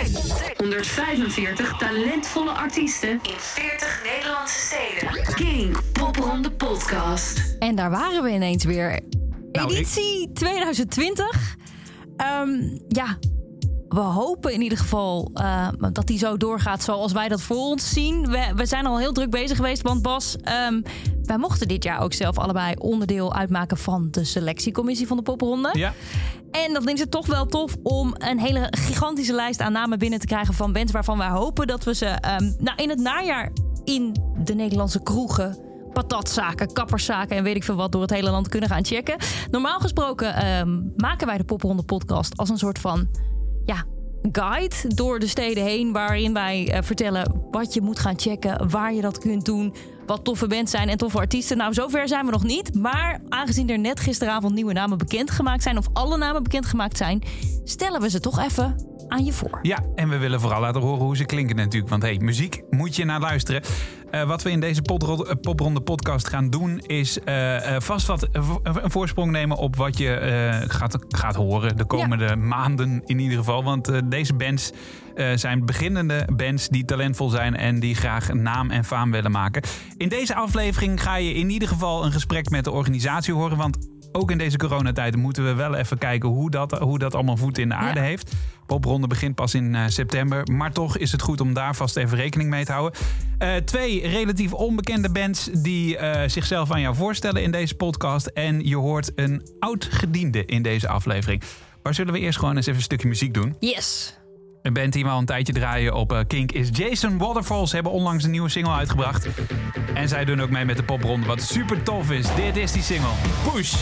Ontdek 145 talentvolle artiesten in 40 Nederlandse steden. King Popronde Podcast. En daar waren we ineens weer. Nou, ik- Editie 2020. Ehm, ja, we hopen in ieder geval eh, dat die zo doorgaat zoals wij dat voor ons zien. We, we zijn al heel druk bezig geweest, want Bas, ehm, wij mochten dit jaar ook zelf allebei onderdeel uitmaken van de selectiecommissie van de popronde. Ja, En dan is het toch wel tof om een hele gigantische lijst aan namen binnen te krijgen van bands waarvan wij hopen dat we ze ehm, nou, in het najaar in de Nederlandse kroegen, patatzaken, kapperszaken en weet ik veel wat door het hele land kunnen gaan checken. Normaal gesproken ehm, maken wij de Popronde podcast als een soort van ja, guide door de steden heen. Waarin wij eh, vertellen wat je moet gaan checken, waar je dat kunt doen. Wat toffe bands zijn en toffe artiesten. Nou, zover zijn we nog niet. Maar aangezien er net gisteravond nieuwe namen bekendgemaakt zijn, of alle namen bekendgemaakt zijn, stellen we ze toch even aan je voor. ja, en we willen vooral laten horen hoe ze klinken natuurlijk. Want hey, muziek moet je naar luisteren. Eh, wat we in deze eh, popronde podcast gaan doen... is eh, vast wat een voorsprong nemen op wat je gaat, gaat horen... de komende maanden in ieder geval. Want deze bands zijn beginnende bands die talentvol zijn... en die graag naam en faam willen maken. In deze aflevering ga je in ieder geval een gesprek met de organisatie horen... want ook in deze coronatijd moeten we wel even kijken hoe dat, hoe dat allemaal voeten in de aarde Ja. heeft. Popronde begint pas in eh, september. Maar toch is het goed om daar vast even rekening mee te houden. Eh, twee relatief onbekende bands die eh, zichzelf aan jou voorstellen in deze podcast. En je hoort een oud gediende in deze aflevering. Maar zullen we eerst gewoon eens even een stukje muziek doen? Yes. Een band die al een tijdje draaien op eh, Kink is Jason Waterfalls. Hebben onlangs een nieuwe single uitgebracht. En zij doen ook mee met de popronde, wat super tof is. Dit is die single. Push!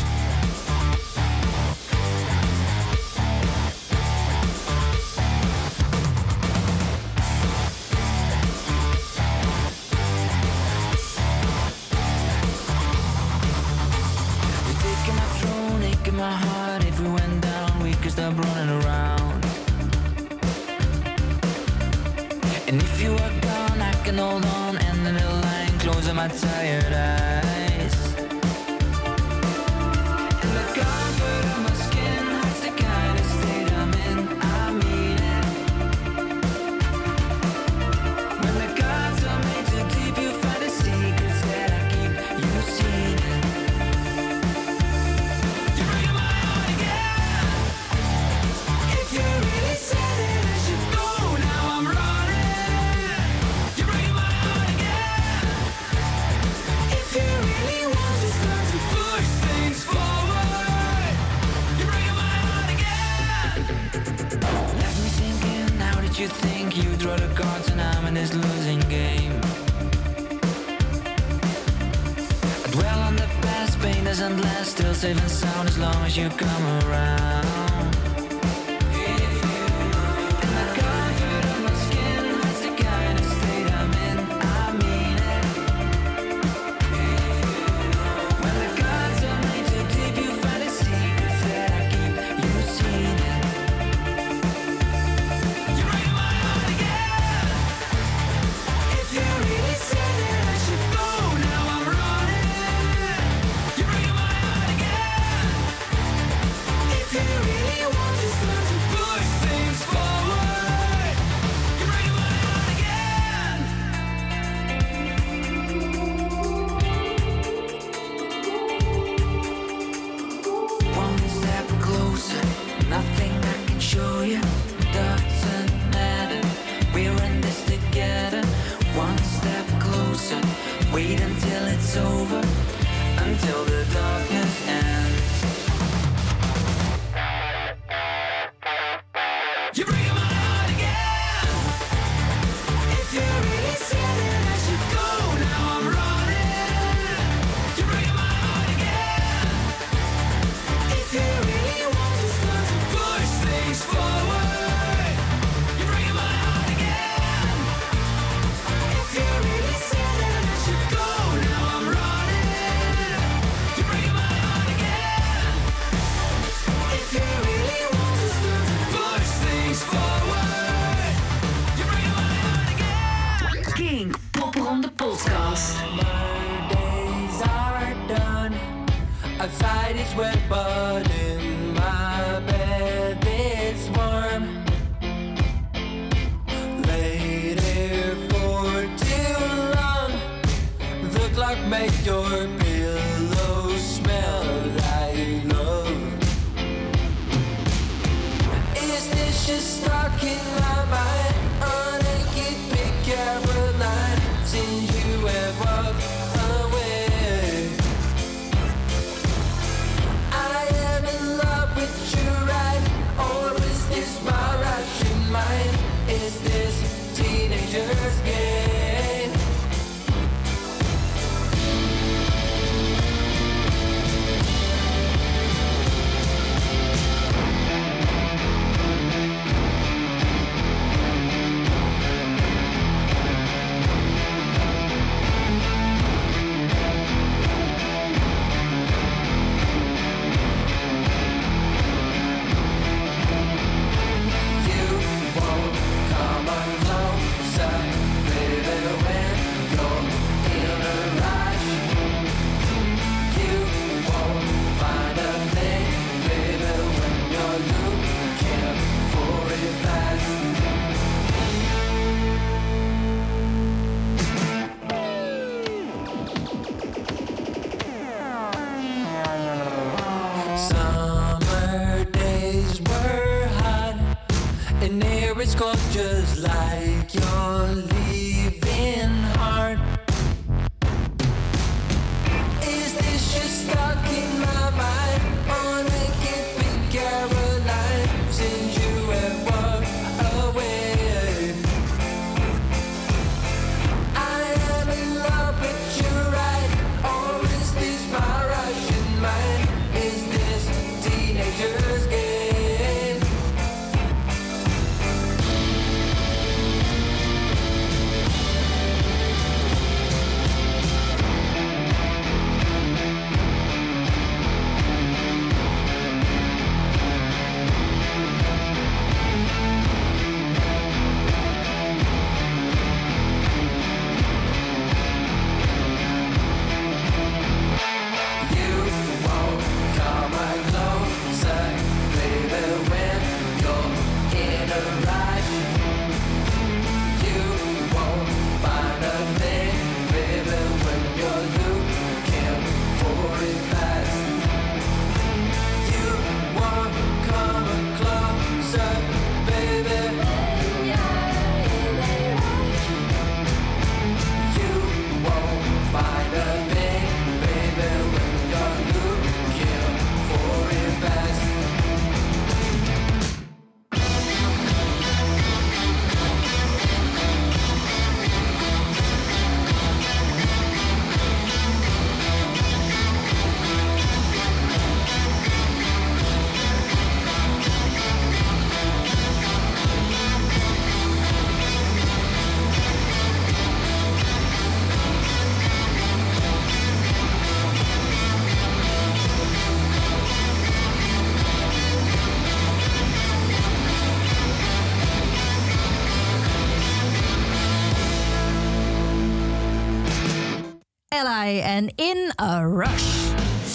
En In a Rush.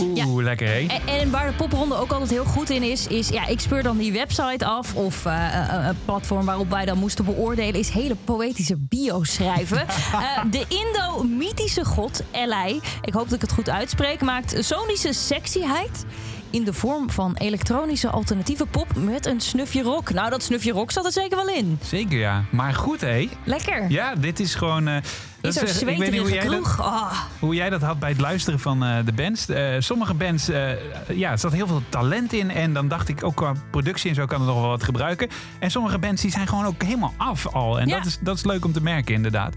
Oeh, Ja. lekker hé. En, en waar de popronde ook altijd heel goed in is, is ja, ik speur dan die website af of eh, eh, een platform waarop wij dan moesten beoordelen, is hele poëtische bio schrijven. Eh, de Indo-mythische god Ally, ik hoop dat ik het goed uitspreek, maakt sonische sexyheid in de vorm van elektronische alternatieve pop met een snufje rock. Nou, dat snufje rock zat er zeker wel in. Zeker ja. Maar goed hé. Lekker. Ja, dit is gewoon... eh, dat is, ik weet niet hoe jij, dat. Ah. hoe jij dat had bij het luisteren van eh, de bands. Eh, sommige bands, ja, er zat heel veel talent in. En dan dacht ik ook qua productie en zo kan er nog wel wat gebruiken. En sommige bands die zijn gewoon ook helemaal af al. En Ja. dat, is, dat is leuk om te merken inderdaad.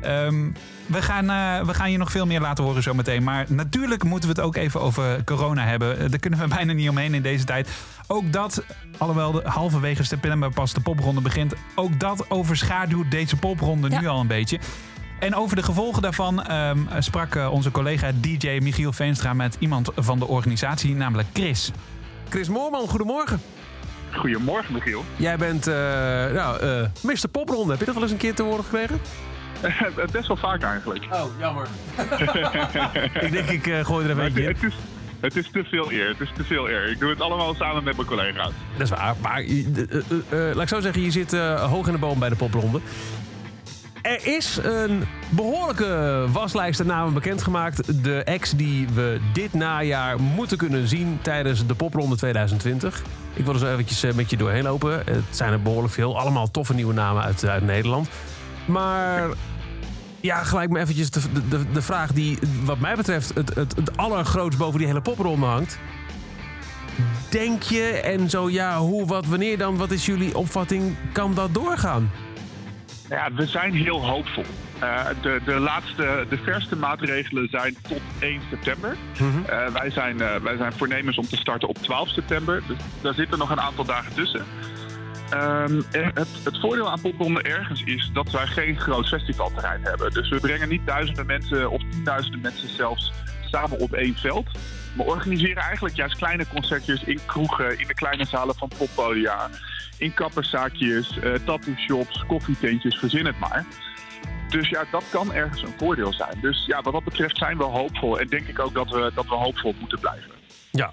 Ehm, we, gaan, eh, we gaan je nog veel meer laten horen zometeen. Maar natuurlijk moeten we het ook even over corona hebben. Eh, Daar kunnen we bijna niet omheen in deze tijd. Ook dat, alhoewel de halverwege september pas de popronde begint... ook dat overschaduwt deze popronde nu al een beetje. En over de gevolgen daarvan ehm, sprak eh, onze collega DJ Michiel Veenstra... met iemand van de organisatie, namelijk Chris. Chris Moorman, goedemorgen. Goedemorgen, Michiel. Jij bent eh nou, eh Mr. Popronde. Heb je dat wel eens een keer te horen gekregen? Best wel vaak eigenlijk. Oh, jammer. ik denk, ik eh, gooi er even Maar het, eentje in. het is, het is te veel eer. Het is te veel eer. Ik doe het allemaal samen met mijn collega's. Dat is waar. Maar eh, eh, laat ik zo zeggen, je zit hoog in de boom bij de popronde. Er is een behoorlijke waslijst aan namen bekendgemaakt. De acts die we dit najaar moeten kunnen zien tijdens de popronde 2020. Ik wil er zo eventjes met je doorheen lopen. Het zijn er behoorlijk veel. Allemaal toffe nieuwe namen uit, uit Nederland. Maar ja, gelijk me eventjes de, de, de vraag die wat mij betreft het, het, het allergrootst boven die hele popronde hangt. Denk je en zo ja, hoe, wat, wanneer dan? Wat is jullie opvatting? Kan dat doorgaan? Ja, we zijn heel hoopvol. Eh, de, de laatste, de verste maatregelen zijn tot 1 september. Eh, wij, zijn, eh, wij zijn voornemens om te starten op 12 september. Dus daar zitten nog een aantal dagen tussen. Ehm, het, het voordeel aan Popronde ergens is dat wij geen groot festivalterrein hebben. Dus we brengen niet duizenden mensen of tienduizenden mensen zelfs samen op één veld. We organiseren eigenlijk juist kleine concertjes in kroegen, in de kleine zalen van poppodia, in kapperszaakjes, eh tattoo shops, koffietentjes, verzin het maar. Dus ja, dat kan ergens een voordeel zijn. Dus ja, wat dat betreft zijn we hoopvol. En denk ik ook dat we, dat we hoopvol moeten blijven. Ja.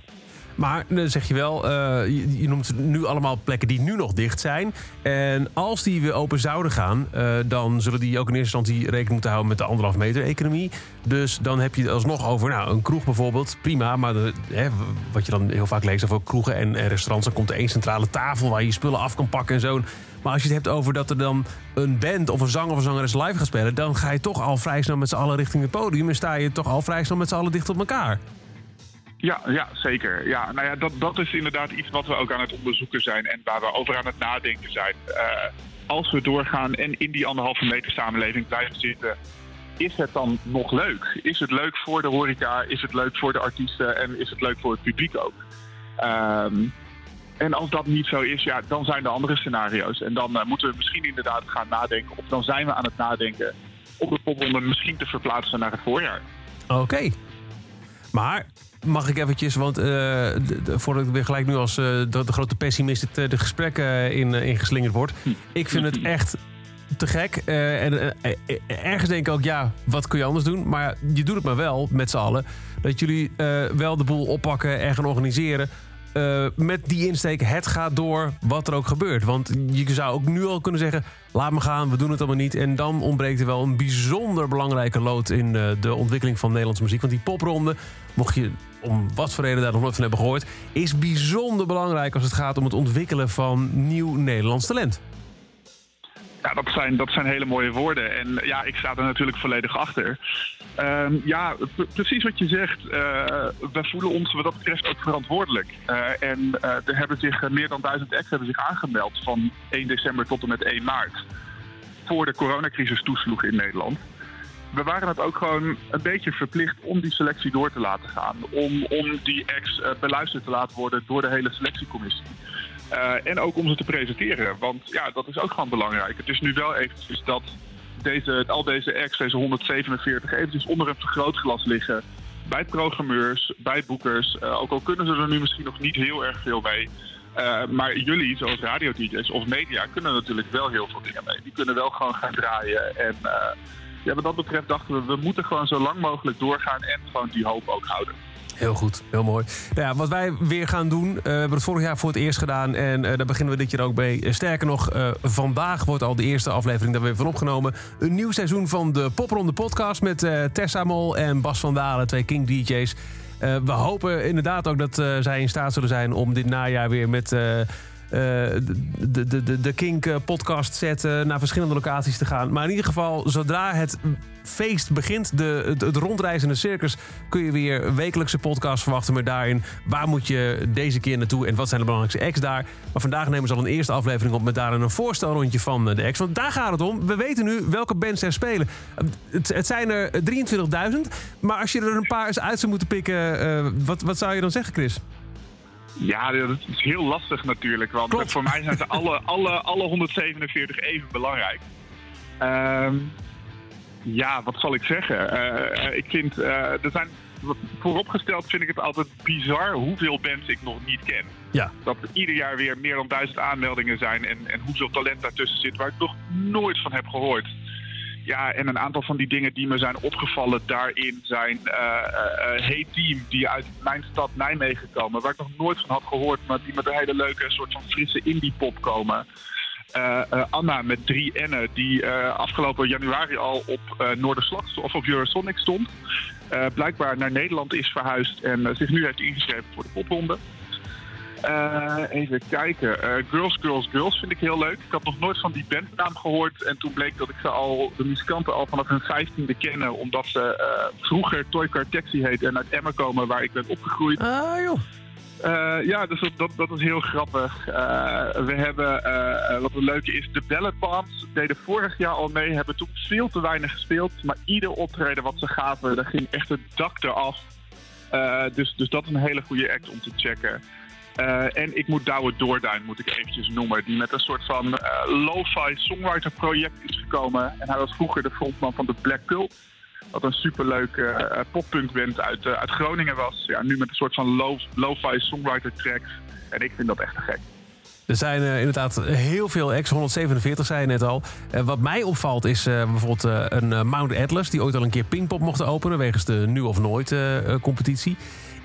Maar dan zeg je wel, eh, je, je noemt nu allemaal plekken die nu nog dicht zijn. En als die weer open zouden gaan, eh, dan zullen die ook in eerste instantie rekening moeten houden met de anderhalf meter economie. Dus dan heb je het alsnog over nou, een kroeg bijvoorbeeld, prima. Maar de, hè, wat je dan heel vaak leest over kroegen en, restaurants, dan komt er één centrale tafel waar je je spullen af kan pakken en zo. Maar als je het hebt over dat er dan een band of een zanger of een zangeres live gaat spelen, dan ga je toch al vrij snel met z'n allen richting het podium en sta je toch al vrij snel met z'n allen dicht op elkaar. Ja, ja, zeker. Ja, nou ja, dat, dat is inderdaad iets wat we ook aan het onderzoeken zijn en waar we over aan het nadenken zijn. Eh, als we doorgaan en in die anderhalve meter samenleving blijven zitten, is het dan nog leuk? Is het leuk voor de horeca? Is het leuk voor de artiesten? En is het leuk voor het publiek ook? Ehm, en als dat niet zo is, ja, dan zijn er andere scenario's. En dan eh, moeten we misschien inderdaad gaan nadenken. Of dan zijn we aan het nadenken om de popronde misschien te verplaatsen naar het voorjaar. Oké. Maar mag ik eventjes, want eh, voordat ik weer gelijk nu als eh, de, de grote pessimist het, eh, de gesprekken in, ingeslingerd word. Ik vind het echt te gek. En ergens denk ik ook, ja, wat kun je anders doen? Maar je doet het maar wel met z'n allen. Dat jullie wel de boel oppakken en gaan organiseren. Eh, met die insteek, het gaat door wat er ook gebeurt. Want je zou ook nu al kunnen zeggen, laat me gaan, we doen het allemaal niet. En dan ontbreekt er wel een bijzonder belangrijke lood in eh, de ontwikkeling van Nederlandse muziek. Want die popronde, mocht je om wat voor reden daar nog nooit van hebben gehoord... is bijzonder belangrijk als het gaat om het ontwikkelen van nieuw Nederlands talent. Ja, dat zijn, dat zijn hele mooie woorden. En ja, ik sta er natuurlijk volledig achter. Ehm, ja, precies wat je zegt. eh we voelen ons wat dat betreft ook verantwoordelijk. Eh, en eh, er hebben zich meer dan duizend acts hebben zich aangemeld van 1 december tot en met 1 maart. Voor de coronacrisis toesloeg in Nederland. We waren het ook gewoon een beetje verplicht om die selectie door te laten gaan. Om, om die eh, beluisterd te laten worden door de hele selectiecommissie. Eh, en ook om ze te presenteren. Want ja, dat is ook gewoon belangrijk. Het is nu wel eventjes dat deze, al deze acts, deze 147, eventjes onder een vergrootglas liggen. Bij programmeurs, bij boekers. Eh, ook al kunnen ze er nu misschien nog niet heel erg veel mee. Eh, maar jullie, zoals radio-dj's of media, kunnen natuurlijk wel heel veel dingen mee. Die kunnen wel gewoon gaan draaien. En ja, wat dat betreft dachten we, we moeten gewoon zo lang mogelijk doorgaan en gewoon die hoop ook houden. Heel goed, heel mooi. Nou ja, wat wij weer gaan doen, eh, we hebben het vorig jaar voor het eerst gedaan en eh, daar beginnen we dit jaar ook mee. Eh, sterker nog, vandaag wordt al de eerste aflevering daar weer van opgenomen. Een nieuw seizoen van de Popronde podcast met Tessa Mol en Bas van Dalen, twee King DJ's. We hopen inderdaad ook dat zij in staat zullen zijn om dit najaar weer met de, de, de, de Kink eh, eh, naar verschillende locaties te gaan. Maar in ieder geval, zodra het feest begint, de, het, het rondreizende circus, kun je weer wekelijkse podcast verwachten. Maar daarin, waar moet je deze keer naartoe en wat zijn de belangrijkste acts daar? Maar vandaag nemen ze al een eerste aflevering op met daarin een voorstelrondje van eh, de acts. Want daar gaat het om. We weten nu welke bands er spelen. Eh, Het, het zijn er 23.000. Maar als je er een paar eens uit zou moeten pikken, eh, wat, wat zou je dan zeggen, Chris? Ja, dat is heel lastig natuurlijk. Want Klopt. voor mij zijn ze alle, alle, alle 147 even belangrijk. Ehm, ja, wat zal ik zeggen? Eh, ik vind, eh, er zijn, vooropgesteld vind ik het altijd bizar hoeveel bands ik nog niet ken. Ja. Dat er ieder jaar weer meer dan duizend aanmeldingen zijn en, en hoeveel talent daartussen zit waar ik nog nooit van heb gehoord. Ja, en een aantal van die dingen die me zijn opgevallen daarin zijn eh eh, eh, Hey Team, die uit mijn stad Nijmegen komen, waar ik nog nooit van had gehoord, maar die met een hele leuke soort van frisse indie pop komen. Anna met drie N'en, die afgelopen januari al op uh, Noorderslag of op Eurosonic stond. Blijkbaar naar Nederland is verhuisd en zich nu heeft ingeschreven voor de popronde. Eh, even kijken. Eh, Girls, Girls, Girls vind ik heel leuk. Ik had nog nooit van die bandnaam gehoord. En toen bleek dat ik ze al, de muzikanten al vanaf hun vijftiende kennen. Omdat ze eh, vroeger Toy Car Taxi heet en uit Emmen komen waar ik ben opgegroeid. Ah joh. Ja, dus dat, dat, dat is heel grappig. We hebben, wat het leuke is, de Ballet Bombs deden vorig jaar al mee. Hebben toen veel te weinig gespeeld. Maar ieder optreden wat ze gaven, daar ging echt het dak eraf. Dus, dus dat is een hele goede act om te checken. Eh, en ik moet Douwe Doorduin, moet ik eventjes noemen. Die met een soort van eh, lo-fi songwriter project is gekomen. En hij was vroeger de frontman van de Black Cult. Wat een superleuke uh, poppunkband uit, eh, uit Groningen was. Ja, nu met een soort van lo- lo-fi songwriter tracks. En ik vind dat echt te gek. Er zijn eh, inderdaad heel veel acts, 147 zei je net al. Eh, wat mij opvalt is eh, bijvoorbeeld eh, een eh, Mount Atlas... die ooit al een keer Pinkpop mocht openen... wegens de Nu of Nooit eh, eh, competitie.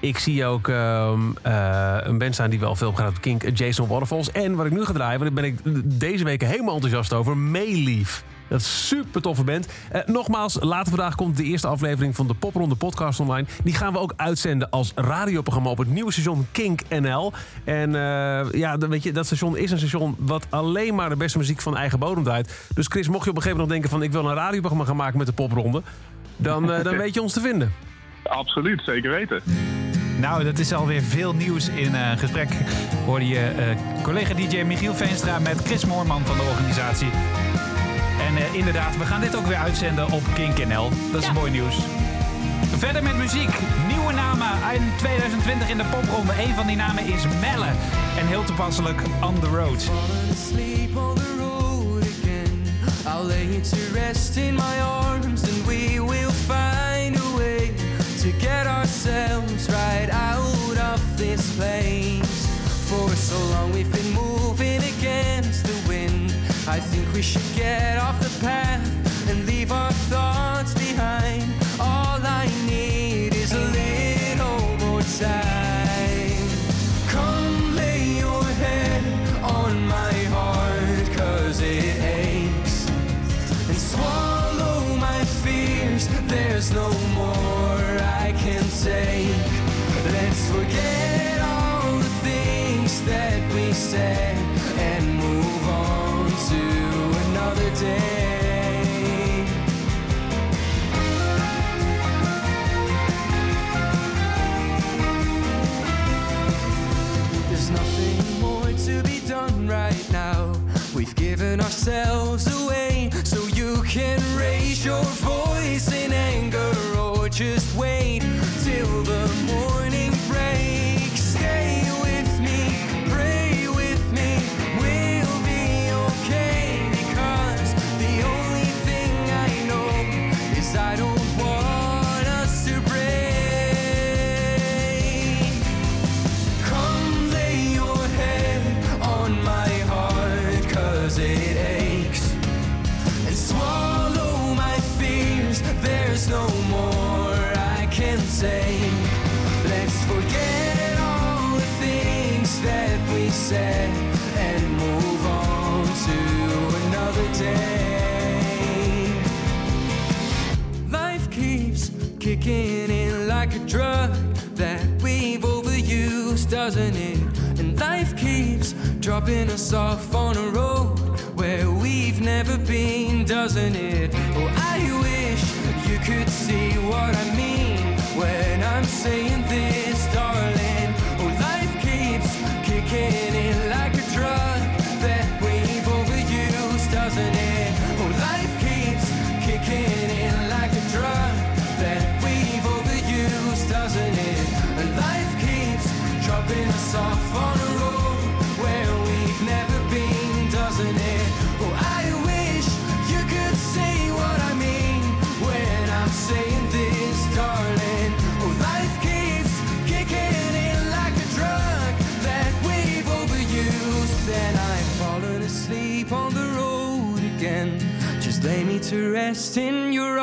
Ik zie ook ehm, eh, een band staan die wel veel gaat op Kink, eh, Jason Waterfalls. En wat ik nu ga draaien, want daar ben ik deze week helemaal enthousiast over... Mayleaf. Dat is een super toffe band. Eh, nogmaals, later vandaag komt de eerste aflevering van de Popronde podcast online. Die gaan we ook uitzenden als radioprogramma op het nieuwe station Kink NL. En eh, ja, weet je, dat station is een station wat alleen maar de beste muziek van eigen bodem draait. Dus Chris, mocht je op een gegeven moment nog denken van... ik wil een radioprogramma gaan maken met de Popronde... dan, dan weet je ons te vinden. Absoluut, zeker weten. Nou, dat is alweer veel nieuws in eh, gesprek. Hoorde je eh, collega DJ Michiel Veenstra met Chris Moorman van de organisatie. En eh, inderdaad, we gaan dit ook weer uitzenden op Kink NL. Dat is mooi nieuws. Verder met muziek. Nieuwe namen in 2020 in de popronde. Een van die namen is Melle. En heel toepasselijk On The Road. falling asleep on the road again. I'll lay you to rest in my arms, and we to get ourselves right out of this place. For so long we've been moving against the wind. I think we should get off the path and leave our thoughts behind. All I need is a little more time. Come lay your head on my heart, cause it aches. And swallow my fears, there's no more Let's forget all the things that we said and move on to another day. There's nothing more to be done right now. We've given ourselves away, so you can raise your voice doesn't it? And life keeps dropping us off on a road where we've never been, doesn't it? Oh, I wish you could see what I mean when I'm saying this, darling. Oh, life keeps kicking in to rest in your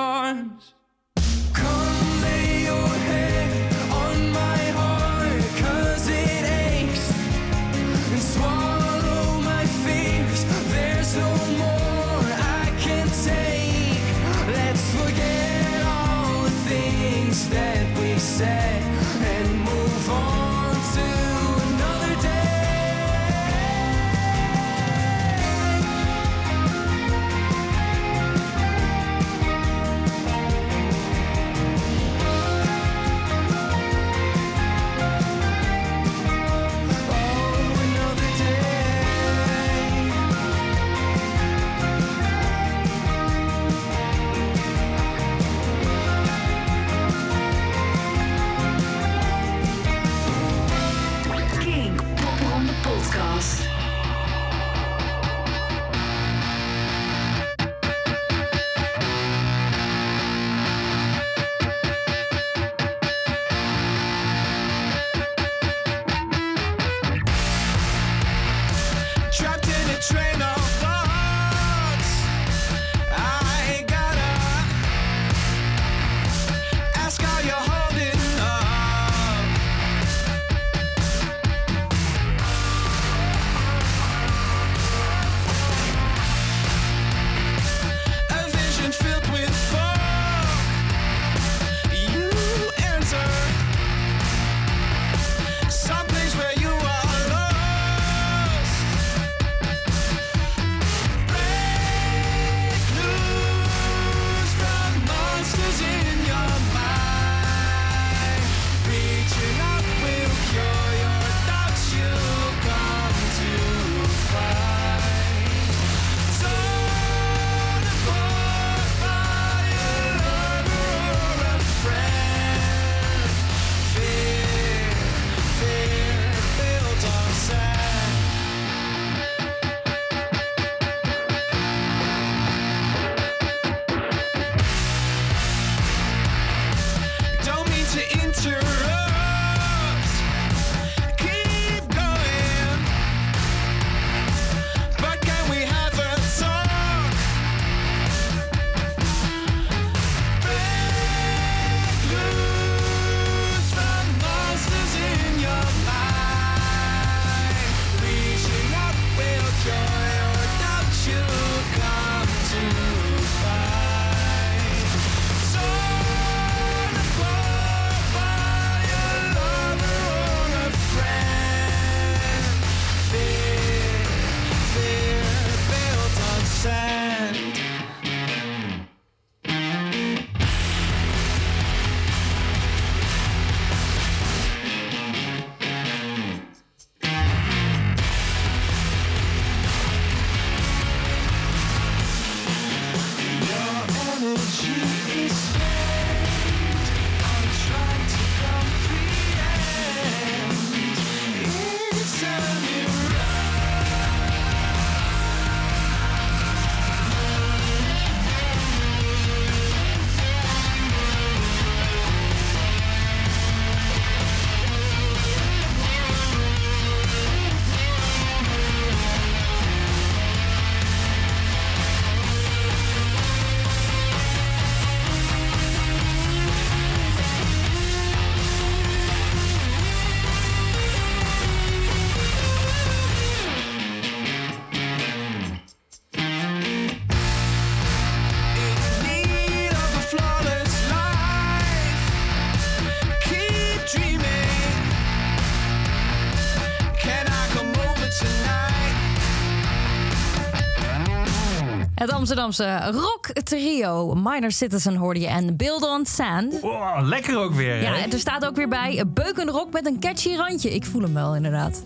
Het Amsterdamse rock trio Minor Citizen hoorde je en Build on Sand. Wow, lekker ook weer. hè? Ja, en er staat ook weer bij beukende rock met een catchy randje. Ik voel hem wel inderdaad.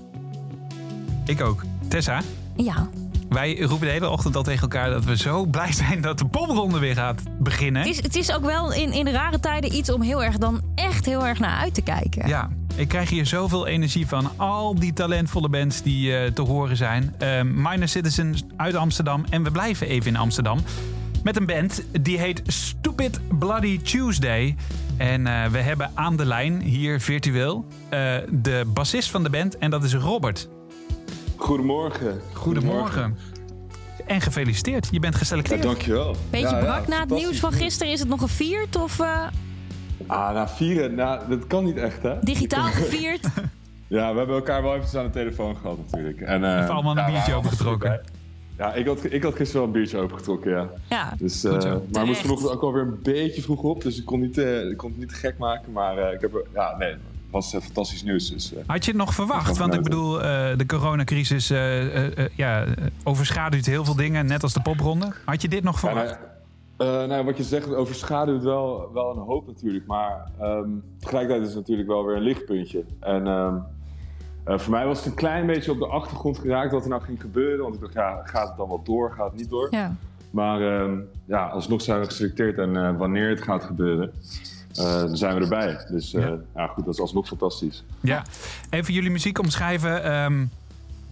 Ik ook. Tessa, Ja, wij roepen de hele ochtend al tegen elkaar dat we zo blij zijn dat de popronde weer gaat beginnen. het is, het is ook wel in, in rare tijden iets om heel erg dan echt heel erg naar uit te kijken. Ja, ik krijg hier zoveel energie van. Al die talentvolle bands die eh, te horen zijn. Uh, Minor Citizens uit Amsterdam. En we blijven even in Amsterdam. Met een band die heet Stupid Bloody Tuesday. En eh, we hebben aan de lijn hier virtueel eh, de bassist van de band. En dat is Robert. Goedemorgen. Goedemorgen. En gefeliciteerd, je bent Ja, geselecteerd. dankjewel. Beetje Ja, ja, brak na het nieuws van gisteren. Is het nog gevierd of eh, Ah, na vieren, nou, dat kan niet echt, hè? digitaal gevierd? Ja, we hebben elkaar wel eventjes aan de telefoon gehad natuurlijk. En, eh, Even allemaal een ja, biertje we opengetrokken. waren Ja, ik had, ik had gisteren wel een biertje opengetrokken, ja. Ja. Dus, eh, maar ik moest Terecht. vanochtend ook alweer een beetje vroeg op. Dus ik kon, niet, eh, ik kon het niet te gek maken. Maar eh, ik heb. Ja, nee, het was eh, fantastisch nieuws. Dus, eh, Had je het nog verwacht? Want ik bedoel, eh, de coronacrisis eh, eh, eh, ja, eh, overschaduwt heel veel dingen, net als de popronde. Had je dit nog Ja, verwacht? nou, eh, nou, wat je zegt overschaduwt wel, wel een hoop natuurlijk. Maar ehm, tegelijkertijd is het natuurlijk wel weer een lichtpuntje. En ehm, eh, voor mij was het een klein beetje op de achtergrond geraakt wat er nou ging gebeuren. Want ik dacht, ja, gaat het dan wel door, gaat het niet door? Ja. Maar ehm, ja, alsnog zijn we geselecteerd. En eh, wanneer het gaat gebeuren, eh, dan zijn we erbij. Dus eh, Ja. ja. goed, dat is alsnog fantastisch. Ja. Even jullie muziek omschrijven. ehm,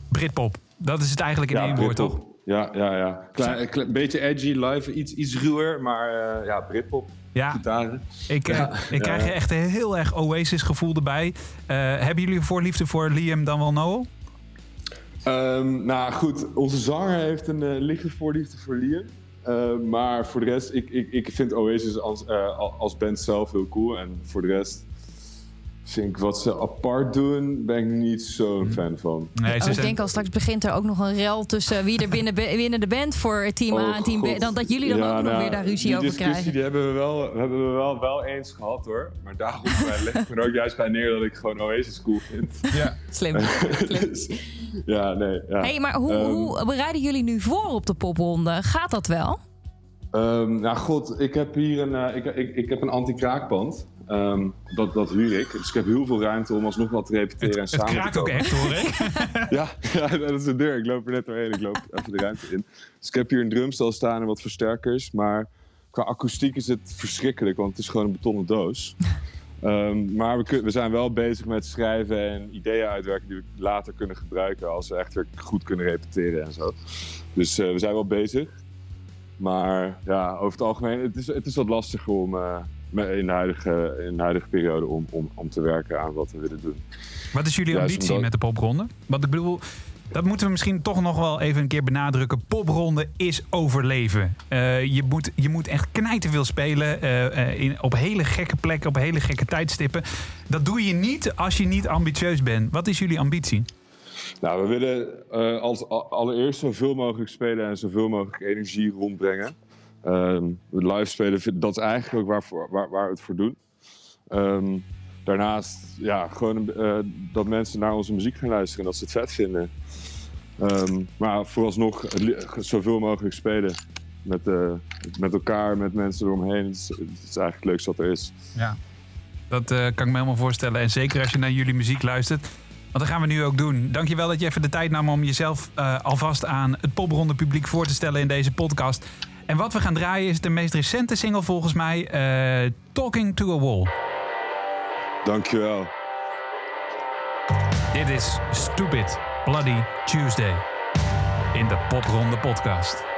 Britpop. Dat is het eigenlijk in één woord, toch? Ja, ja, ja. Klein, klein- beetje edgy, live, iets, iets ruwer. Maar eh, ja, Britpop, Ja, gitaren. ik, eh, Ja. ik krijg Ja. echt een heel erg Oasis-gevoel erbij. Eh, hebben jullie voorliefde voor Liam dan wel Noel? Ehm, nou goed, onze zanger heeft een lichte voorliefde voor Liam. Eh, maar voor de rest, ik, ik, ik vind Oasis als, als band zelf heel cool. En voor de rest vind ik wat ze apart doen, ben ik niet zo'n fan van. Nee, Oh, ik denk al straks begint er ook nog een rel tussen wie er binnen, binnen de band voor team A Oh, en team B. Dan dat jullie dan Ja, ook nog nou, weer daar ruzie over krijgen. Die hebben we wel, hebben we wel, wel eens gehad hoor. Maar daarom eh, leg ik me er ook juist bij neer dat ik gewoon Oasis cool vind. Ja. Slim. Slim. Dus, ja, nee. Ja. Hey, maar hoe, Ehm, hoe bereiden jullie nu voor op de popronde? Gaat dat wel? Ehm, nou god, ik heb hier een, eh, ik, ik, ik heb een anti-kraakpand. Ehm, dat, dat huur ik. Dus ik heb heel veel ruimte om alsnog wat te repeteren en Het samen kraakt te ook komen. echt hoor, hè? Ja, ja, dat is de deur. Ik loop er net doorheen. Ik loop even de ruimte in. Dus ik heb hier een drumstel staan en wat versterkers. Maar qua akoestiek is het verschrikkelijk, want het is gewoon een betonnen doos. Ehm, maar we, kun- we zijn wel bezig met schrijven en ideeën uitwerken die we later kunnen gebruiken als we echt weer goed kunnen repeteren en zo. Dus eh, we zijn wel bezig. Maar ja, over het algemeen, het is, het is wat lastiger om eh, in, de huidige, in de huidige periode om, om, om te werken aan wat we willen doen. Wat is jullie Juist ambitie omdat- met de popronde? Want ik bedoel, dat moeten we misschien toch nog wel even een keer benadrukken. Popronde is overleven. Eh, je, moet, je moet echt knijten veel spelen eh, eh, in, op hele gekke plekken, op hele gekke tijdstippen. Dat doe je niet als je niet ambitieus bent. Wat is jullie ambitie? Nou, we willen eh, als allereerst zoveel mogelijk spelen en zoveel mogelijk energie rondbrengen. Ehm, live spelen, dat is eigenlijk ook waarvoor, waar, waar we het voor doen. Ehm, daarnaast, ja, gewoon eh, dat mensen naar onze muziek gaan luisteren en dat ze het vet vinden. Ehm, maar vooralsnog zoveel mogelijk spelen. Met, eh, met elkaar, met mensen eromheen. Het is, is eigenlijk het leukste wat er is. Ja. Dat eh, kan ik me helemaal voorstellen. En zeker als je naar jullie muziek luistert. Want dat gaan we nu ook doen. Dankjewel dat je even de tijd nam om jezelf alvast aan het popronde publiek voor te stellen in deze podcast. En wat we gaan draaien is de meest recente single volgens mij. eh, Talking to a Wall. Dankjewel. Dit is Stupid Bloody Tuesday. In de popronde podcast.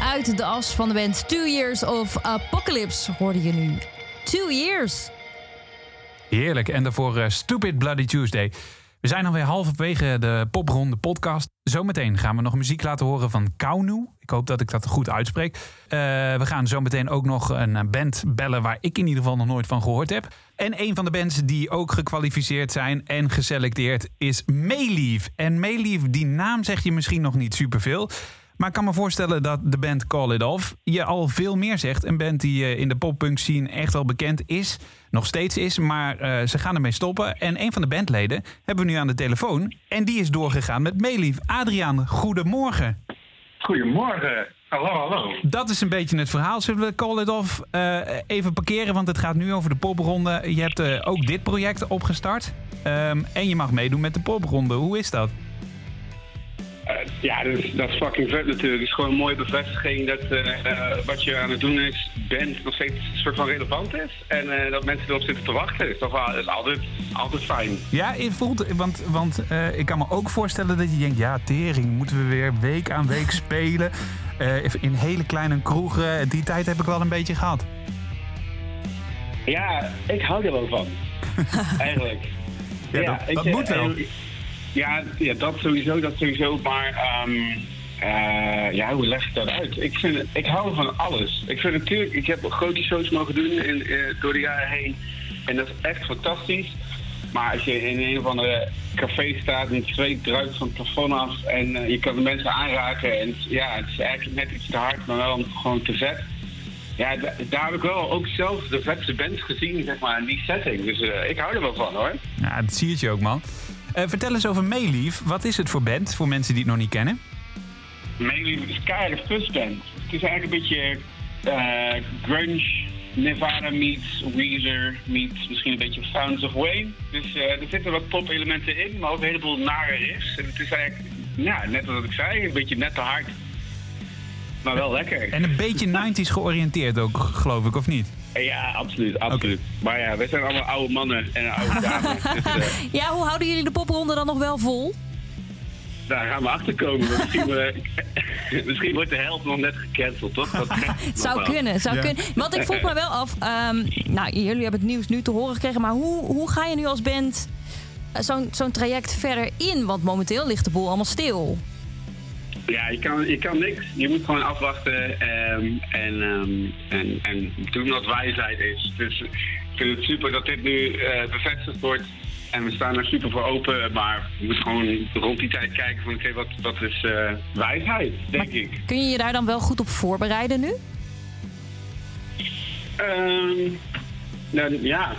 Uit de as van de band Two Years of Apocalypse hoorde je nu. Two Years. Heerlijk. En daarvoor eh, Stupid Bloody Tuesday. We zijn alweer halverwege de popronde podcast. Zometeen gaan we nog muziek laten horen van Kaunu. Ik hoop dat ik dat goed uitspreek. Eh, we gaan zometeen ook nog een eh, band bellen waar ik in ieder geval nog nooit van gehoord heb. En een van de bands die ook gekwalificeerd zijn en geselecteerd is Mayleaf. En Mayleaf, die naam zeg je misschien nog niet superveel. Maar ik kan me voorstellen dat de band Call It Off je al veel meer zegt. Een band die eh, in de poppunk scene echt wel bekend is. Nog steeds is, maar eh, ze gaan ermee stoppen. En een van de bandleden hebben we nu aan de telefoon. En die is doorgegaan met Meelief. Adriaan, goedemorgen. Goedemorgen. Hallo, hallo. Dat is een beetje het verhaal. Zullen we Call It Off eh, even parkeren? Want het gaat nu over de popronde. Je hebt ook dit project opgestart. Ehm, en je mag meedoen met de popronde. Hoe is dat? Eh, ja, dat is, dat is fucking vet natuurlijk. Het is gewoon een mooie bevestiging dat eh, wat je aan het doen is, bent, nog steeds een soort van relevant is. En eh, dat mensen erop zitten te wachten. Dat is toch wel dat is altijd, altijd fijn. Ja, je voelt, want, want ik kan me ook voorstellen dat je denkt... ja, tering, moeten we weer week aan week spelen... In hele kleine kroegen. Die tijd heb ik wel een beetje gehad. Ja, ik hou er wel van. Eigenlijk. Ja, dat- ik, dat moet wel. Ja, ja, dat sowieso, dat sowieso. Maar eh, ja, hoe leg ik dat uit? Ik, vind, ik hou van alles. Ik vind natuurlijk, ik heb grote shows mogen doen in, eh, door de jaren heen. En dat is echt fantastisch. Maar als je in een of andere café staat en het zweet van het plafond af en eh, je kan de mensen aanraken en ja, het is eigenlijk net iets te hard, maar wel gewoon te vet. Ja, da- daar heb ik wel ook zelf de vetste bands gezien, zeg maar, in die setting. Dus ik hou er wel van, hoor. Ja, dat zie je ook, man. Eh, vertel eens over Meelief. Wat is het voor band, voor mensen die het nog niet kennen? Mainly is keiharde fuzband. Het is eigenlijk een beetje eh, grunge, Nirvana meets Weezer meets misschien een beetje Sounds of Wayne. Dus eh, er zitten wat pop-elementen in, maar ook een heleboel nare riffs. En het is eigenlijk, ja, net wat ik zei, een beetje net te hard. Maar wel lekker. En een beetje 90s georiënteerd ook, geloof ik, of niet? Ja, absoluut, absoluut. Maar ja, wij zijn allemaal oude mannen en oude dames. dus eh, Ja, hoe houden jullie de popronde dan nog wel vol? daar gaan we achter komen. Misschien, eh, misschien wordt de helft nog net gecanceld, toch? Dat Het zou kunnen, zou Ja. kunnen. Want ik vroeg me wel af, ehm, nou, jullie hebben het nieuws nu te horen gekregen, maar hoe, hoe ga je nu als band eh, zo'n zo'n traject verder in? Want momenteel ligt de boel allemaal stil. Ja, je kan, je kan niks. Je moet gewoon afwachten ehm, en, ehm, en, en doen wat wijsheid is. Dus ik vind het super dat dit nu eh, bevestigd wordt. En we staan er super voor open, maar we moeten gewoon rond die tijd kijken van oké, wat, wat is eh, wijsheid, denk ik. Kun je je daar dan wel goed op voorbereiden nu? Ehm, nou, ja,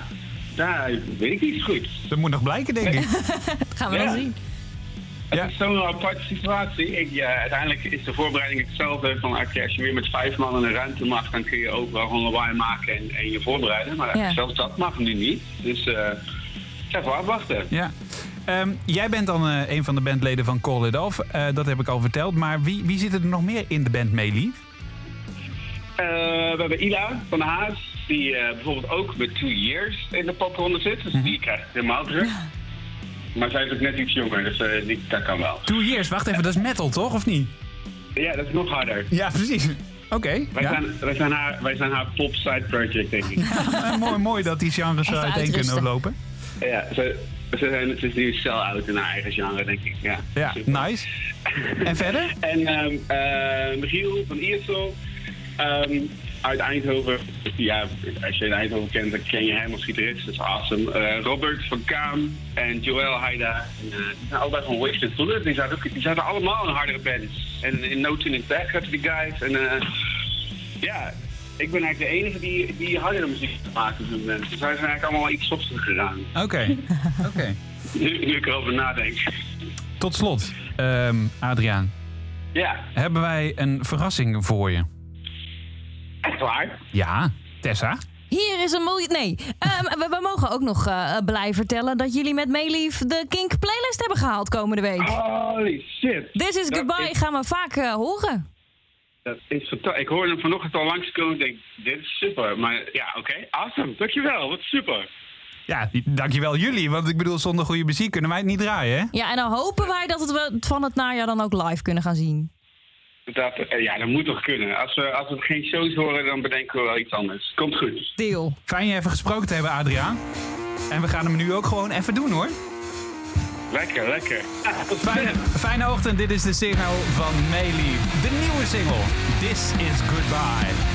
daar weet ik niet goed. Dat moet nog blijken, denk ik. Dat gaan we Ja. dan zien. Het Ja. is zo'n aparte situatie. Ik, ja, uiteindelijk is de voorbereiding hetzelfde. Van, als je weer met vijf man in een ruimte mag, dan kun je overal gewoon lawaai maken en, en je voorbereiden. Maar Ja. zelfs dat mag nu niet. Dus eh even afwachten. Ja. Ehm, jij bent dan eh, een van de bandleden van Call It Off. Eh, dat heb ik al verteld. Maar wie, wie zit er nog meer in de band Meelief? Eh, we hebben Ila van de Haas, die eh, bijvoorbeeld ook met Two Years in de popronde zit. Dus die krijgt helemaal terug. Maar zij is ook net iets jonger, dus eh, die, dat kan wel. Two Years, wacht even, dat is metal toch, of niet? Ja, dat is nog harder. Ja, precies. Oké. Wij, ja. zijn, wij, zijn haar, wij zijn haar pop side project, denk ik. Mooi, mooi dat die genres Even uiteen kunnen lopen. Ja, ze, ze, zijn, ze is nu sell-out in haar eigen genre, denk ik. Ja, Ja, Super. nice. En verder? En ehm eh, Michiel van Iersel ehm, uit Eindhoven. Ja, als je in Eindhoven kent, dan ken je hem als gitarist. Dat is awesome. Eh, Robert van Kaam en Joël Haida. En, eh, die zijn allebei van Wasted Bullet. Die zaten, ook, die zaten allemaal in hardere bands. En in No Tuning Back zaten die guys. En eh, ja, ik ben eigenlijk de enige die, die hardere muziek maakt op dit moment. Dus wij zijn eigenlijk allemaal iets softer gegaan. Oké. Oké. Nu, nu ik erover nadenk. Tot slot, ehm, Adriaan. Ja, Hebben wij een verrassing voor je? Echt waar. Ja, Tessa. Hier is een miljoen. Nee, Ehm, we, we mogen ook nog eh, blij vertellen dat jullie met Meelief de Kink playlist hebben gehaald komende week. Holy shit. This is Dat Goodbye gaan we vaak eh, horen. Dat is fantastisch. Ik hoorde hem vanochtend al langskomen. Ik denk, dit is super. Maar ja, oké. Awesome. Dankjewel. Wat super. Ja, dankjewel jullie. Want ik bedoel, zonder goede muziek kunnen wij het niet draaien, hè? Ja, en dan hopen wij dat het we van het najaar dan ook live kunnen gaan zien. Dat, eh, ja, dat moet toch kunnen. Als we, als we geen shows horen, dan bedenken we wel iets anders. Komt goed. Deal. Fijn je even gesproken te hebben, Adriaan. En we gaan hem nu ook gewoon even doen, hoor. Lekker, lekker. Ja, Fijne, fijne ochtend, dit is de single van Meili. De nieuwe single, This is Goodbye.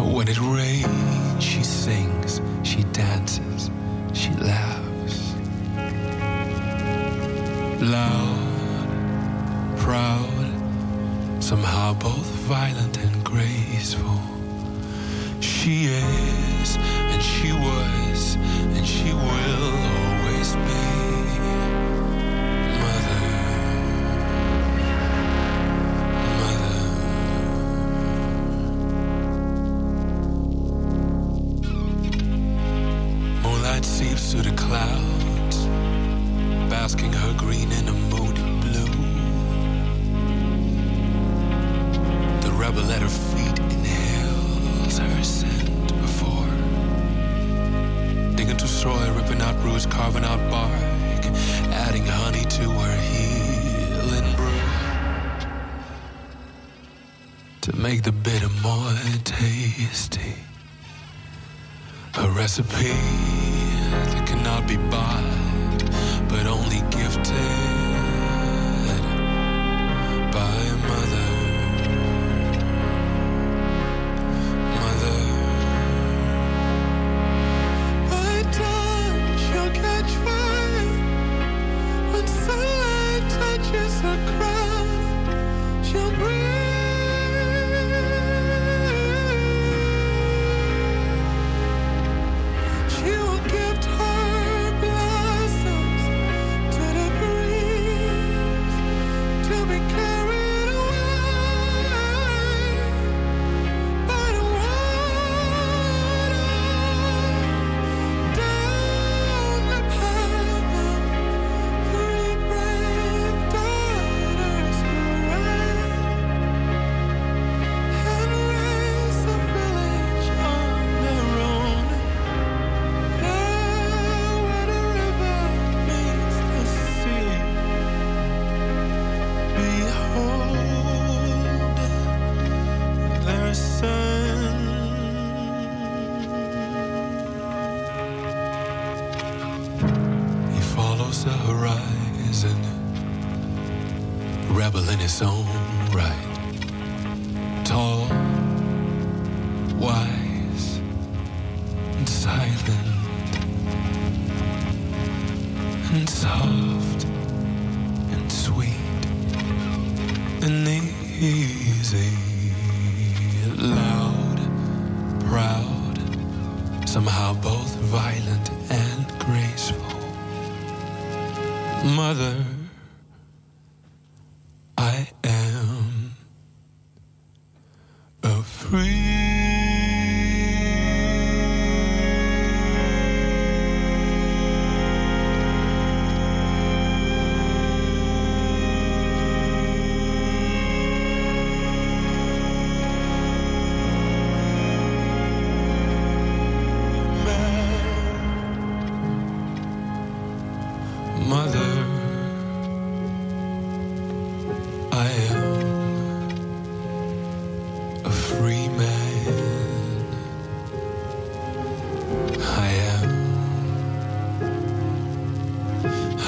When it rains, she sings, she dances, she laughs. Loud, proud, somehow both violent and graceful. She is, and she was, and she will always be. recipe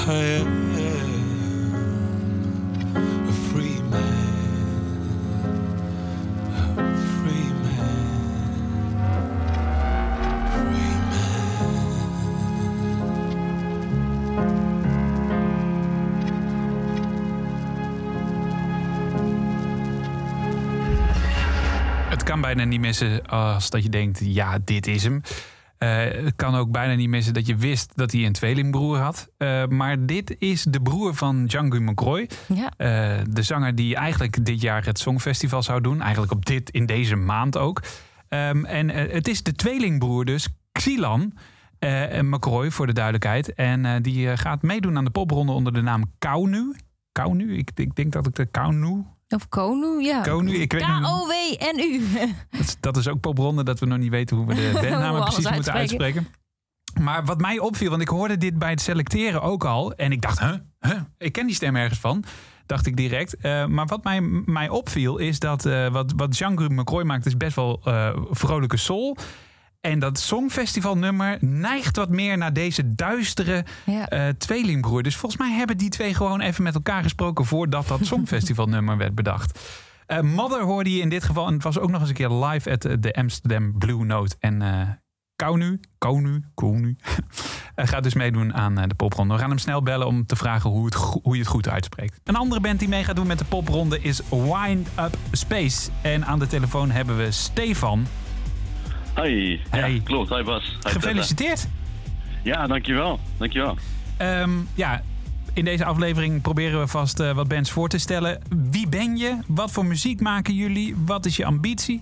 Het kan bijna niet missen als dat je denkt, ja, dit is hem. Eh, het kan ook bijna niet missen dat je wist dat hij een tweelingbroer had. Eh, maar dit is de broer van Django McCroy. Ja. Eh, de zanger die eigenlijk dit jaar het Songfestival zou doen. Eigenlijk op dit, in deze maand ook. Ehm, en het is de tweelingbroer dus, Xilan McCroy voor de duidelijkheid. En die gaat meedoen aan de popronde onder de naam Kaunu. Kaunu? Ik, ik denk dat ik de Kaunu... Of Konu, ja. Konu, ik weet niet. K-O-W-N-U. Dat is, dat is ook popronde, dat we nog niet weten hoe we de bandnamen precies moeten uitspreken. Maar wat mij opviel, want ik hoorde dit bij het selecteren ook al. En ik dacht, huh? huh? Ik ken die stem ergens van. Dacht ik direct. Eh, maar wat mij, mij opviel is dat eh, wat, wat Jean-Guy McCroy maakt, is best wel eh, vrolijke soul. En dat Songfestivalnummer neigt wat meer naar deze duistere Ja. eh, tweelingbroer. Dus volgens mij hebben die twee gewoon even met elkaar gesproken voordat dat Songfestivalnummer werd bedacht. Eh, Mother hoorde je in dit geval. En het was ook nog eens een keer live at de Amsterdam Blue Note. En eh Kaunu, Kaunu, Kaunu eh, gaat dus meedoen aan eh, de popronde. We gaan hem snel bellen om te vragen hoe, het, hoe je het goed uitspreekt. Een andere band die mee gaat doen met de popronde is Wind Up Space. En aan de telefoon hebben we Stefan. Hoi. Hey. Ja, klopt. Hi Bas. Hi Gefeliciteerd. Ja, dankjewel. Dankjewel. Ehm, ja, in deze aflevering proberen we vast eh, wat bands voor te stellen. Wie ben je? Wat voor muziek maken jullie? Wat is je ambitie?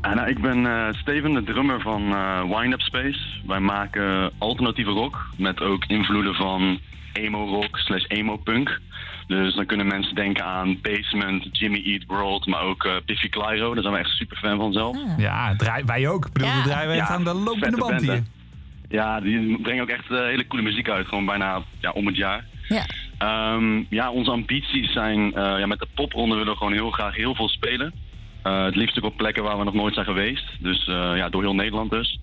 Ah, nou, ik ben eh, Steven, de drummer van eh Wind Up Space. Wij maken alternatieve rock met ook invloeden van emo rock slash emo punk. Dus dan kunnen mensen denken aan Basement, Jimmy Eat World, maar ook Biffy Clyro. Daar zijn we echt super fan van zelf. Ja, draai, wij ook. Ik bedoel, Ja. we draaien wij Ja, aan de lopende band hier. Ja, die brengen ook echt eh, hele coole muziek uit. Gewoon bijna ja, om het jaar. Ja. Ehm, ja, onze ambities zijn... eh, ja, met de popronde willen we gewoon heel graag heel veel spelen. Eh, het liefst ook op plekken waar we nog nooit zijn geweest. Dus eh, ja, door heel Nederland dus.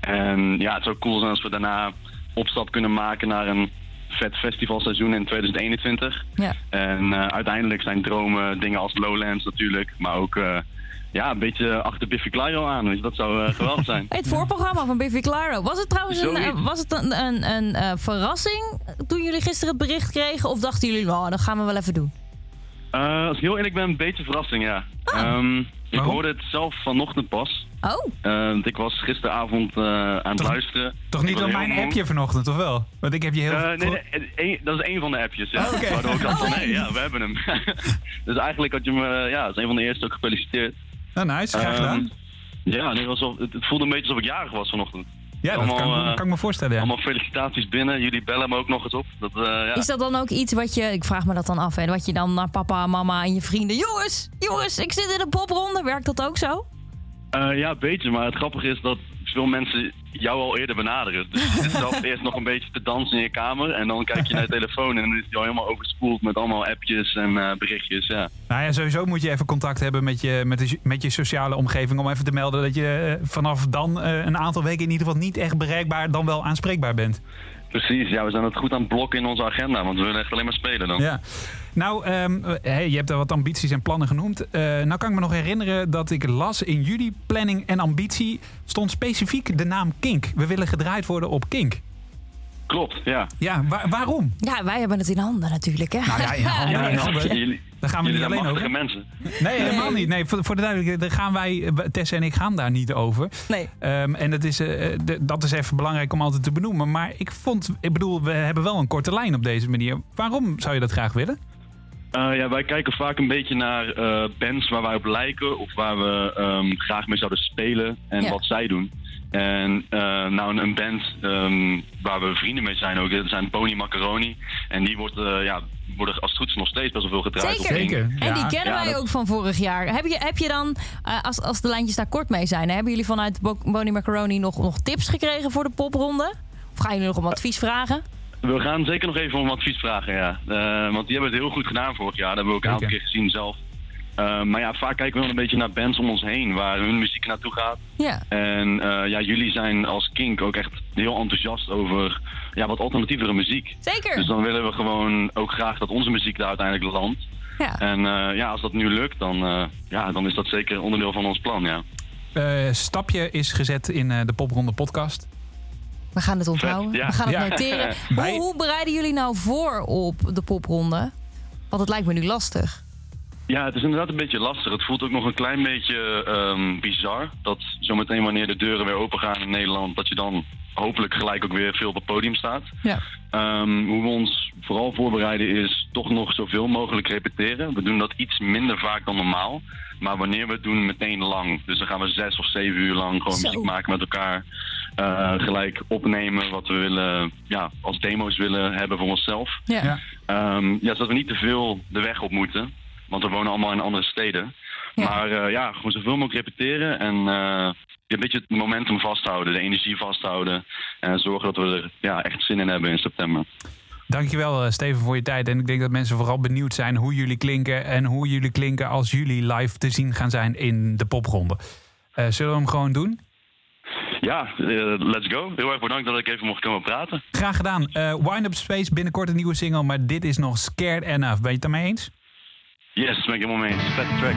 En ja, het zou cool zijn als we daarna opstap kunnen maken naar een vet festivalseizoen in 2021. Ja. En eh, uiteindelijk zijn dromen dingen als Lowlands natuurlijk. Maar ook eh, ja, een beetje achter Biffy Clyro aan. Dus dat zou eh, geweldig zijn. Het voorprogramma van Biffy Clyro. Was het trouwens een, was het een, een, een verrassing toen jullie gisteren het bericht kregen? Of dachten jullie, nou, dat gaan we wel even doen? Eh, als ik heel eerlijk ben, een beetje verrassing, ja. Ah. Ehm, ik Waarom? hoorde het zelf vanochtend pas. Oh, want ik was gisteravond eh, aan het Toch- luisteren. Toch niet op mijn moe. appje vanochtend, of wel? Want ik heb je heel... Eh, nee, nee, dat is één van de appjes. Ja. Oké. Waardoor ik dacht van, Oh, nee, ja, we hebben hem. dus eigenlijk had je me, ja, dat is een van de eerste ook gefeliciteerd. Nou, nice. Graag Ehm, gedaan. Ja, nee, het, het voelde een beetje alsof ik jarig was vanochtend. Ja, dat kan, eh, kan ik me voorstellen. Ja. Allemaal felicitaties binnen. Jullie bellen me ook nog eens op. Dat, eh, ja. is dat dan ook iets wat je, ik vraag me dat dan af, hè, wat je dan naar papa, mama en je vrienden, jongens, jongens, ik zit in een popronde, werkt dat ook zo? Eh, ja, een beetje. Maar het grappige is dat veel mensen jou al eerder benaderen. Dus je zit zelf eerst nog een beetje te dansen in je kamer. En dan kijk je naar je telefoon en dan is die al helemaal overspoeld met allemaal appjes en eh, berichtjes. Ja. Nou ja, sowieso moet je even contact hebben met je, met, de, met je sociale omgeving... om even te melden dat je eh, vanaf dan eh, een aantal weken in ieder geval niet echt bereikbaar... dan wel aanspreekbaar bent. Precies, ja, we zijn het goed aan het blokken in onze agenda. Want we willen echt alleen maar spelen dan. Ja. Nou, ehm, eh, hey, je hebt al wat ambities en plannen genoemd. Eh, nou kan ik me nog herinneren dat ik las in jullie planning en ambitie... stond specifiek de naam Kink. We willen gedraaid worden op Kink. Klopt, ja. Ja, wa- waarom? Ja, wij hebben het in handen natuurlijk, hè? Nou ja, in handen, Ja, in ja, handen. jullie, Daar gaan we jullie niet alleen over. mensen. Nee, helemaal niet. Nee, voor, voor de duidelijkheid, daar gaan wij, eh, Tessa en ik gaan daar niet over. Nee. Ehm, en dat is, de- dat is even belangrijk om altijd te benoemen. Maar ik vond, ik bedoel, we hebben wel een korte lijn op deze manier. Waarom zou je dat graag willen? Eh, ja, wij kijken vaak een beetje naar eh, bands waar wij op lijken of waar we ehm, graag mee zouden spelen en Ja. wat zij doen. En eh, nou, een, een band ehm, waar we vrienden mee zijn ook, dat zijn Pony Macaroni. En die wordt, eh, ja, worden als het goed is nog steeds best wel veel gedraaid. op Zeker. En die kennen Ja, wij dat- ook van vorig jaar. Heb je, heb je dan, eh, als, als de lijntjes daar kort mee zijn, hebben jullie vanuit Bo- Bonnie Macaroni nog, nog tips gekregen voor de popronde? Of gaan jullie nog om advies vragen? We gaan zeker nog even om advies vragen, ja. Eh, want die hebben het heel goed gedaan vorig jaar. Dat hebben we ook een aantal keer gezien zelf. Eh, maar ja, vaak kijken we wel een beetje naar bands om ons heen, waar hun muziek naartoe gaat. Ja. En eh, ja, jullie zijn als Kink ook echt heel enthousiast over ja, wat alternatievere muziek. Zeker. Dus dan willen we gewoon ook graag dat onze muziek daar uiteindelijk landt. Ja. En eh, ja, als dat nu lukt, dan, eh, ja, dan is dat zeker onderdeel van ons plan, ja. Eh, stapje is gezet in eh, de Popronde podcast. We gaan het onthouden. Ja. We gaan het Ja. noteren. Hoe bereiden jullie nou voor op de popronde? Want het lijkt me nu lastig. Ja, het is inderdaad een beetje lastig. Het voelt ook nog een klein beetje ehm, bizar. Dat zometeen wanneer de deuren weer open gaan in Nederland, dat je dan hopelijk gelijk ook weer veel op het podium staat. Ja. Ehm, hoe we ons vooral voorbereiden is toch nog zoveel mogelijk repeteren. We doen dat iets minder vaak dan normaal. Maar wanneer we het doen, meteen lang. Dus dan gaan we zes of zeven uur lang gewoon Zo. muziek maken met elkaar. Eh, gelijk opnemen wat we willen, ja, als demo's willen hebben voor onszelf. Ja. Ja. Ehm, ja, zodat we niet te veel de weg op moeten. Want we wonen allemaal in andere steden. Ja. Maar eh, ja, gewoon zoveel mogelijk repeteren. En eh, een beetje het momentum vasthouden. De energie vasthouden. En zorgen dat we er ja, echt zin in hebben in september. Dankjewel, eh, Steven, voor je tijd. En ik denk dat mensen vooral benieuwd zijn hoe jullie klinken. En hoe jullie klinken als jullie live te zien gaan zijn in de popronde. Zullen we hem gewoon doen? Ja, let's go. Heel erg bedankt dat ik even mocht komen praten. Graag gedaan. Eh Wind Up Space, binnenkort een nieuwe single. Maar dit is nog Scared Enough. Ben je het daarmee eens? Yes, ben ik helemaal mee eens. Vette track.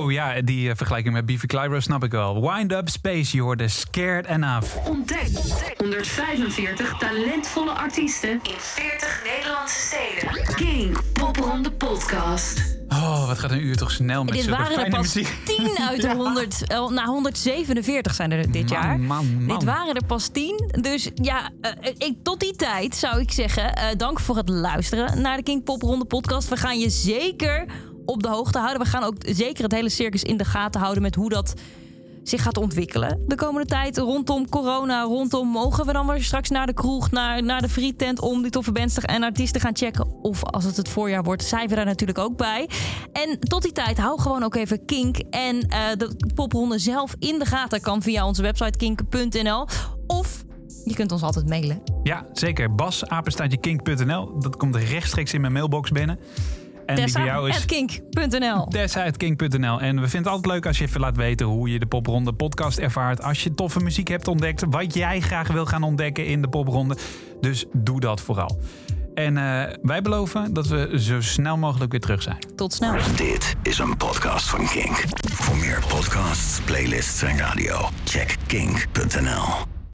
Zo, ja, die eh, vergelijking met Beefy Clyro snap ik wel. Wind Up Space, je hoorde Scared Enough. Ontdek 145 talentvolle artiesten in 40 Nederlandse steden. King Popronde Podcast. Oh, wat gaat een uur toch snel met Dit zulke waren er fijne pas muziek. 10 uit de 100. eh, nou, 147 zijn er dit Man, jaar. man, man. Dit waren er pas 10. Dus ja, eh, ik, tot die tijd zou ik zeggen: eh, dank voor het luisteren naar de King Pop Ronde podcast. We gaan je zeker op de hoogte houden. We gaan ook zeker het hele circus in de gaten houden met hoe dat zich gaat ontwikkelen de komende tijd rondom corona, rondom mogen we dan weer straks naar de kroeg, naar, naar de frietent om die toffe bands en artiesten gaan checken. Of als het het voorjaar wordt, zijn we daar natuurlijk ook bij. En tot die tijd hou gewoon ook even Kink en eh, de popronde zelf in de gaten. Kan via onze website kink.nl of Je kunt ons altijd mailen. Ja, zeker. Bas, apenstaatjekink.nl. Dat komt rechtstreeks in mijn mailbox binnen. En die voor jou is Tessa.kink.nl. Tessa.kink.nl. En we vinden het altijd leuk als je even laat weten hoe je de Popronde podcast ervaart. Als je toffe muziek hebt ontdekt, wat jij graag wil gaan ontdekken in de Popronde. Dus doe dat vooral. En eh, wij beloven dat we zo snel mogelijk weer terug zijn. Tot snel. Dit is een podcast van Kink. Voor meer podcasts, playlists en radio, check kink.nl.